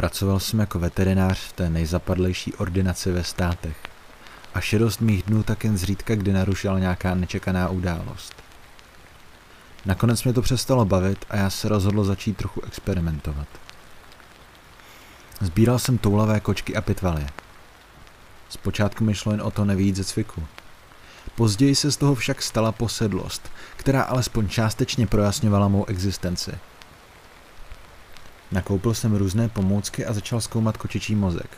Pracoval jsem jako veterinář v té nejzapadlejší ordinaci ve státech a šedost mých dnů tak jen zřídka kdy narušila nějaká nečekaná událost. Nakonec mě to přestalo bavit a já se rozhodl začít trochu experimentovat. Sbíral jsem toulavé kočky a pitvalie. Zpočátku mi šlo jen o to nevít ze cviku. Později se z toho však stala posedlost, která alespoň částečně projasňovala mou existenci. Nakoupil jsem různé pomůcky a začal zkoumat kočičí mozek.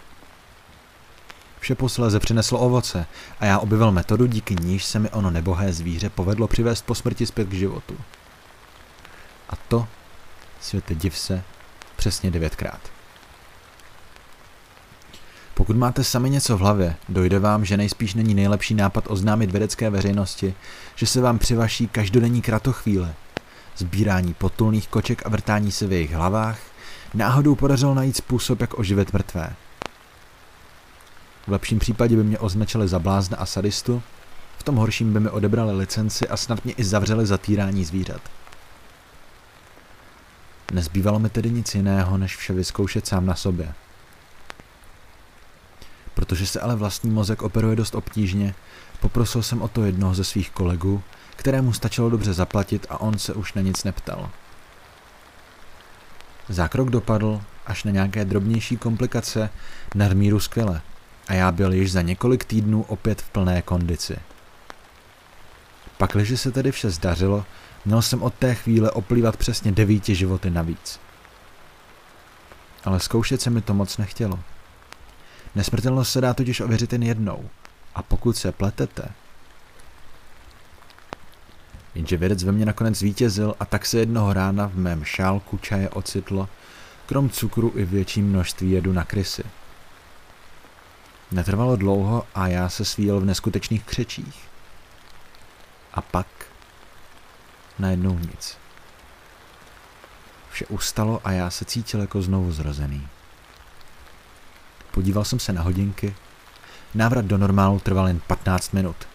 Vše posléze přineslo ovoce a já objevil metodu, díky níž se mi ono nebohé zvíře povedlo přivést po smrti zpět k životu. A to, světe div se, přesně devětkrát. Pokud máte sami něco v hlavě, dojde vám, že nejspíš není nejlepší nápad oznámit vědecké veřejnosti, že se vám při vaší každodenní kratochvíle, sbírání potulných koček a vrtání se v jejich hlavách, náhodou podařilo najít způsob, jak oživit mrtvé. V lepším případě by mě označili za blázna a sadistu, v tom horším by mi odebrali licenci a snad mě i zavřeli za týrání zvířat. Nezbývalo mi tedy nic jiného, než vše vyzkoušet sám na sobě. Protože se ale vlastní mozek operuje dost obtížně, poprosil jsem o to jednoho ze svých kolegů, kterému stačilo dobře zaplatit a on se už na nic neptal. Zákrok dopadl až na nějaké drobnější komplikace nadmíru skvěle a já byl již za několik týdnů opět v plné kondici. Pakliže se tedy vše zdařilo, měl jsem od té chvíle oplývat přesně devíti životy navíc. Ale zkoušet se mi to moc nechtělo. Nesmrtelnost se dá totiž ověřit jen jednou. A pokud se pletete, Jenže vědec ve mně nakonec vítězil a tak se jednoho rána v mém šálku čaje ocitlo, krom cukru i větší množství jedu na krysy. Netrvalo dlouho a já se svíjel v neskutečných křečích. A pak najednou nic. Vše ustalo a já se cítil jako znovu zrozený. Podíval jsem se na hodinky. Návrat do normálu trval jen 15 minut.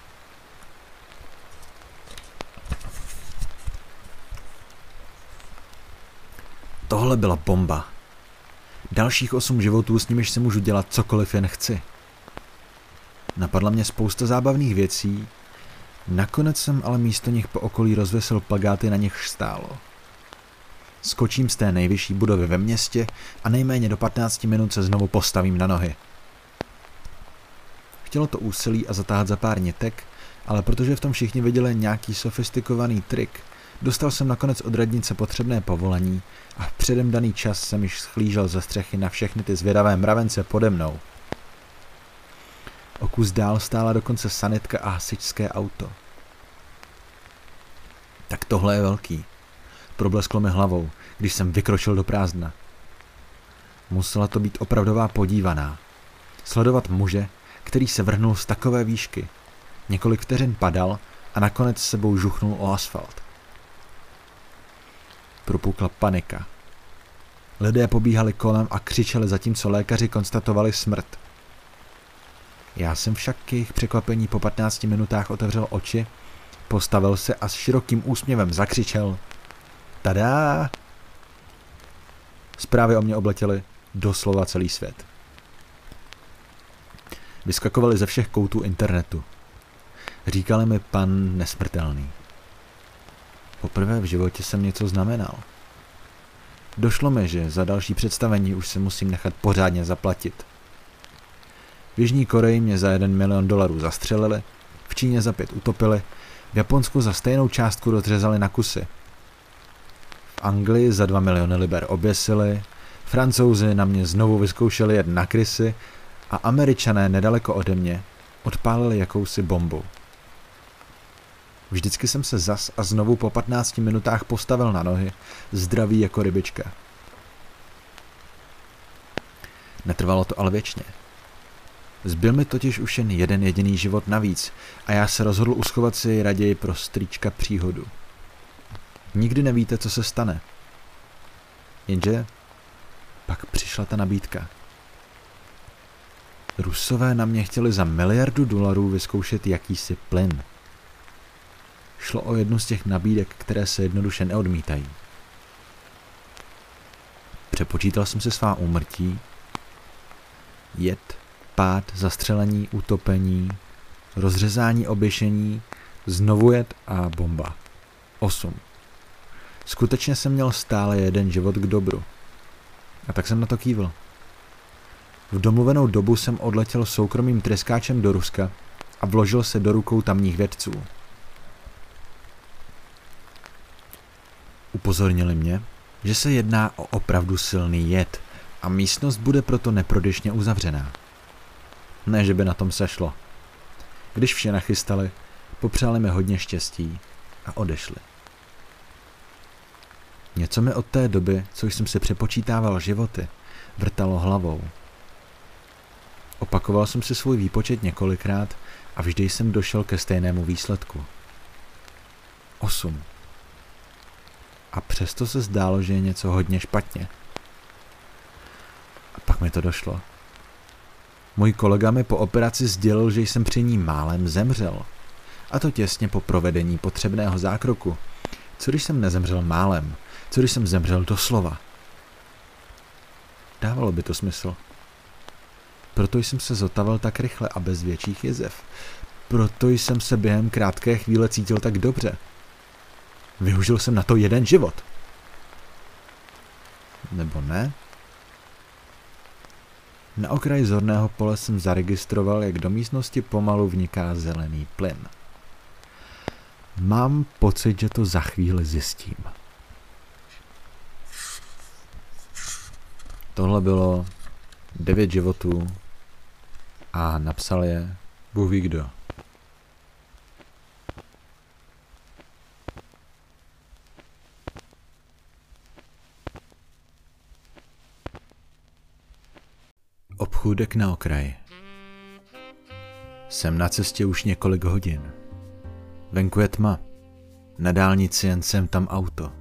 Tohle byla bomba. Dalších osm životů, s nimiž si můžu dělat cokoliv jen chci. Napadla mě spousta zábavných věcí, nakonec jsem ale místo nich po okolí rozvesil plagáty, na nich stálo. Skočím z té nejvyšší budovy ve městě a nejméně do 15 minut se znovu postavím na nohy. Chtělo to úsilí a zatáhat za pár nitek, ale protože v tom všichni viděli nějaký sofistikovaný trik, dostal jsem nakonec od radnice potřebné povolení a v předem daný čas jsem již schlížel ze střechy na všechny ty zvědavé mravence pode mnou. O kus dál stála dokonce sanitka a hasičské auto. Tak tohle je velký. Problesklo mi hlavou, když jsem vykročil do prázdna. Musela to být opravdová podívaná. Sledovat muže, který se vrhnul z takové výšky. Několik vteřin padal a nakonec sebou žuchnul o asfalt. Propukla panika. Lidé pobíhali kolem a křičeli zatímco lékaři konstatovali smrt. Já jsem však k jejich překvapení po 15 minutách otevřel oči, postavil se a s širokým úsměvem zakřičel Tada! Zprávy o mě obletěly doslova celý svět. Vyskakovali ze všech koutů internetu. Říkali mi pan nesmrtelný. Poprvé v životě jsem něco znamenal. Došlo mi, že za další představení už se musím nechat pořádně zaplatit. V Jižní Koreji mě za jeden milion dolarů zastřelili, v Číně za pět utopili, v Japonsku za stejnou částku rozřezali na kusy. V Anglii za dva miliony liber oběsili, Francouzi na mě znovu vyzkoušeli jet na krysy a Američané nedaleko ode mě odpálili jakousi bombu. Vždycky jsem se zas a znovu po 15 minutách postavil na nohy, zdravý jako rybička. Netrvalo to ale věčně. Zbyl mi totiž už jen jeden jediný život navíc a já se rozhodl uschovat si raději pro strýčka příhodu. Nikdy nevíte, co se stane. Jenže pak přišla ta nabídka. Rusové na mě chtěli za miliardu dolarů vyzkoušet jakýsi plyn. Šlo o jednu z těch nabídek, které se jednoduše neodmítají. Přepočítal jsem si svá úmrtí, jed, pád, zastřelení, utopení, rozřezání, oběšení, znovu jet a bomba. 8. Skutečně jsem měl stále jeden život k dobru. A tak jsem na to kývil. V domluvenou dobu jsem odletěl soukromým treskáčem do Ruska a vložil se do rukou tamních vědců. Upozornili mě, že se jedná o opravdu silný jed a místnost bude proto neprodyšně uzavřená. Ne, že by na tom sešlo. Když vše nachystali, popřáli mi hodně štěstí a odešli. Něco mi od té doby, co jsem si přepočítával životy, vrtalo hlavou. Opakoval jsem si svůj výpočet několikrát a vždy jsem došel ke stejnému výsledku. Osm. A přesto se zdálo, že je něco hodně špatně. A pak mi to došlo. Můj kolega mi po operaci sdělil, že jsem při ní málem zemřel. A to těsně po provedení potřebného zákroku. Co když jsem nezemřel málem? Co když jsem zemřel doslova? Dávalo by to smysl. Proto jsem se zotavil tak rychle a bez větších jezev. Proto jsem se během krátké chvíle cítil tak dobře. Využil jsem na to jeden život. Nebo ne? Na okraji zorného pole jsem zaregistroval, jak do místnosti pomalu vniká zelený plyn. Mám pocit, že to za chvíli zjistím. Tohle bylo devět životů a napsal je Bůh ví kdo. Obchůdek na okraji. Jsem na cestě už několik hodin. Venku je tma. Na dálnici jen sem tam auto.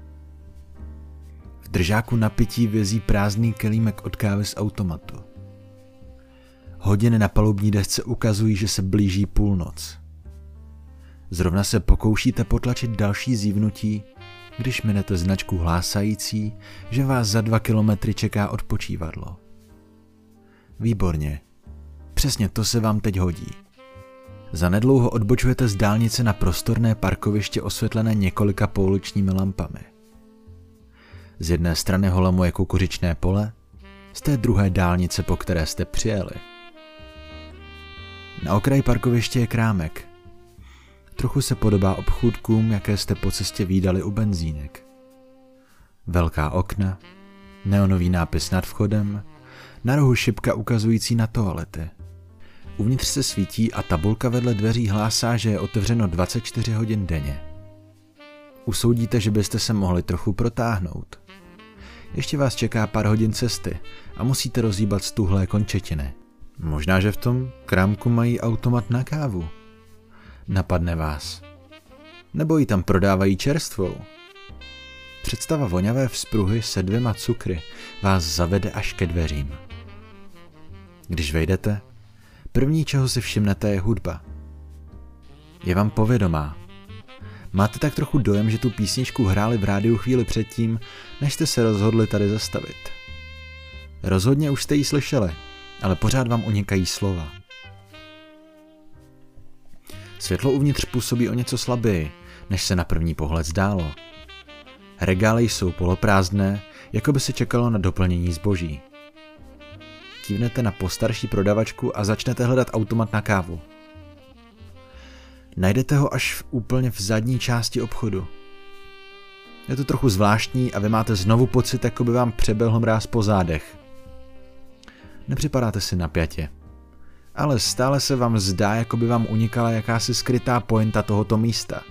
V držáku napití vězí prázdný kelímek od kávy z automatu. Hodiny na palubní desce ukazují, že se blíží půlnoc. Zrovna se pokoušíte potlačit další zívnutí, když minete značku hlásající, že vás za dva kilometry čeká odpočívadlo. Výborně. Přesně to se vám teď hodí. Zanedlouho odbočujete z dálnice na prostorné parkoviště osvětlené několika pouličními lampami. Z jedné strany holamuje kukuřičné pole, z té druhé dálnice, po které jste přijeli. Na okraji parkoviště je krámek. Trochu se podobá obchůdkům, jaké jste po cestě výdali u benzínek. Velká okna, neonový nápis nad vchodem, na rohu šipka ukazující na toalety. Uvnitř se svítí a tabulka vedle dveří hlásá, že je otevřeno 24 hodin denně. Usoudíte, že byste se mohli trochu protáhnout. Ještě vás čeká pár hodin cesty a musíte rozhýbat stuhlé končetiny. Možná, že v tom krámku mají automat na kávu. Napadne vás. Nebo ji tam prodávají čerstvou. Představa voňavé vzpruhy se dvěma cukry vás zavede až ke dveřím. Když vejdete, první, čeho si všimnete, je hudba. Je vám povědomá. Máte tak trochu dojem, že tu písničku hráli v rádiu chvíli předtím, než jste se rozhodli tady zastavit. Rozhodně už jste ji slyšeli, ale pořád vám unikají slova. Světlo uvnitř působí o něco slaběji, než se na první pohled zdálo. Regály jsou poloprázdné, jako by se čekalo na doplnění zboží. Kývnete na postarší prodavačku a začnete hledat automat na kávu. Najdete ho až v, úplně v zadní části obchodu. Je to trochu zvláštní a vy máte znovu pocit, jako by vám přeběhl mráz po zádech. Nepřipadáte si napjatě. Ale stále se vám zdá, jako by vám unikala jakási skrytá pointa tohoto místa.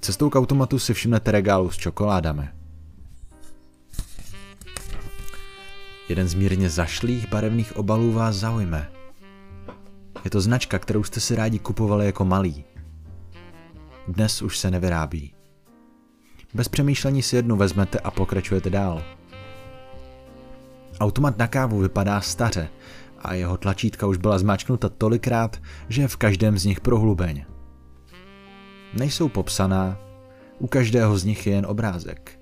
Cestou k automatu si všimnete regálu s čokoládami. Jeden z mírně zašlých barevných obalů vás zaujme. Je to značka, kterou jste si rádi kupovali jako malý. Dnes už se nevyrábí. Bez přemýšlení si jednu vezmete a pokračujete dál. Automat na kávu vypadá staře a jeho tlačítka už byla zmáčknuta tolikrát, že je v každém z nich prohlubeň. Nejsou popsaná, u každého z nich je jen obrázek.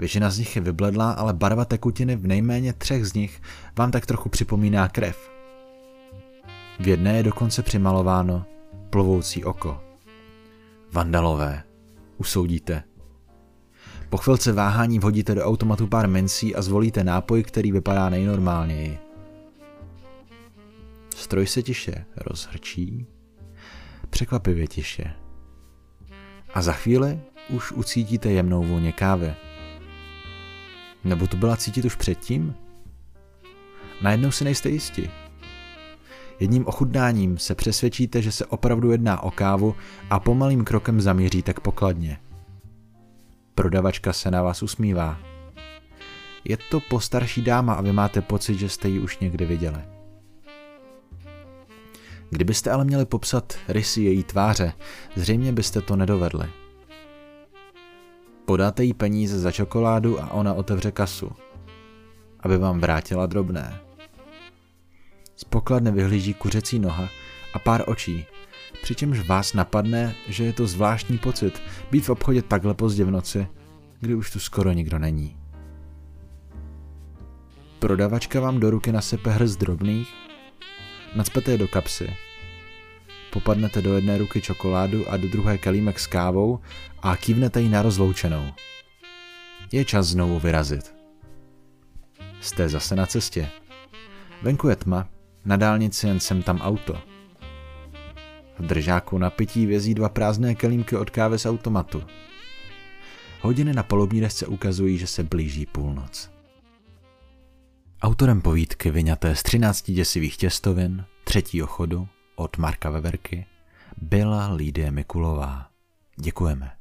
Většina z nich je vybledlá, ale barva tekutiny v nejméně třech z nich vám tak trochu připomíná krev. V jedné je dokonce přimalováno plovoucí oko. Vandalové, usoudíte. Po chvilce váhání vhodíte do automatu pár mincí a zvolíte nápoj, který vypadá nejnormálněji. Stroj se tiše rozhrčí, překvapivě tiše. A za chvíli už ucítíte jemnou vůně kávy. Nebo to byla cítit už předtím? Najednou si nejste jisti. Jedním ochutnáním se přesvědčíte, že se opravdu jedná o kávu a pomalým krokem zamíříte k pokladně. Prodavačka se na vás usmívá. Je to postarší dáma a vy máte pocit, že jste ji už někdy viděli. Kdybyste ale měli popsat rysy její tváře, zřejmě byste to nedovedli. Podáte jí peníze za čokoládu a ona otevře kasu, aby vám vrátila drobné. Z pokladny vyhlíží kuřecí noha a pár očí, přičemž vás napadne, že je to zvláštní pocit být v obchodě takhle pozdě v noci, kdy už tu skoro nikdo není. Prodavačka vám do ruky nasype hrst drobných, nacpete je do kapsy, popadnete do jedné ruky čokoládu a do druhé kalímek s kávou a kývnete ji na rozloučenou. Je čas znovu vyrazit. Jste zase na cestě. Venku je tma, na dálnici jen sem tam auto. V držáku na pití vězí dva prázdné kelímky od kávy z automatu. Hodiny na polubní desce ukazují, že se blíží půlnoc. Autorem povídky vyňaté z 13 děsivých těstovin třetího chodu od Marka Veverky byla Lídie Mikulová. Děkujeme.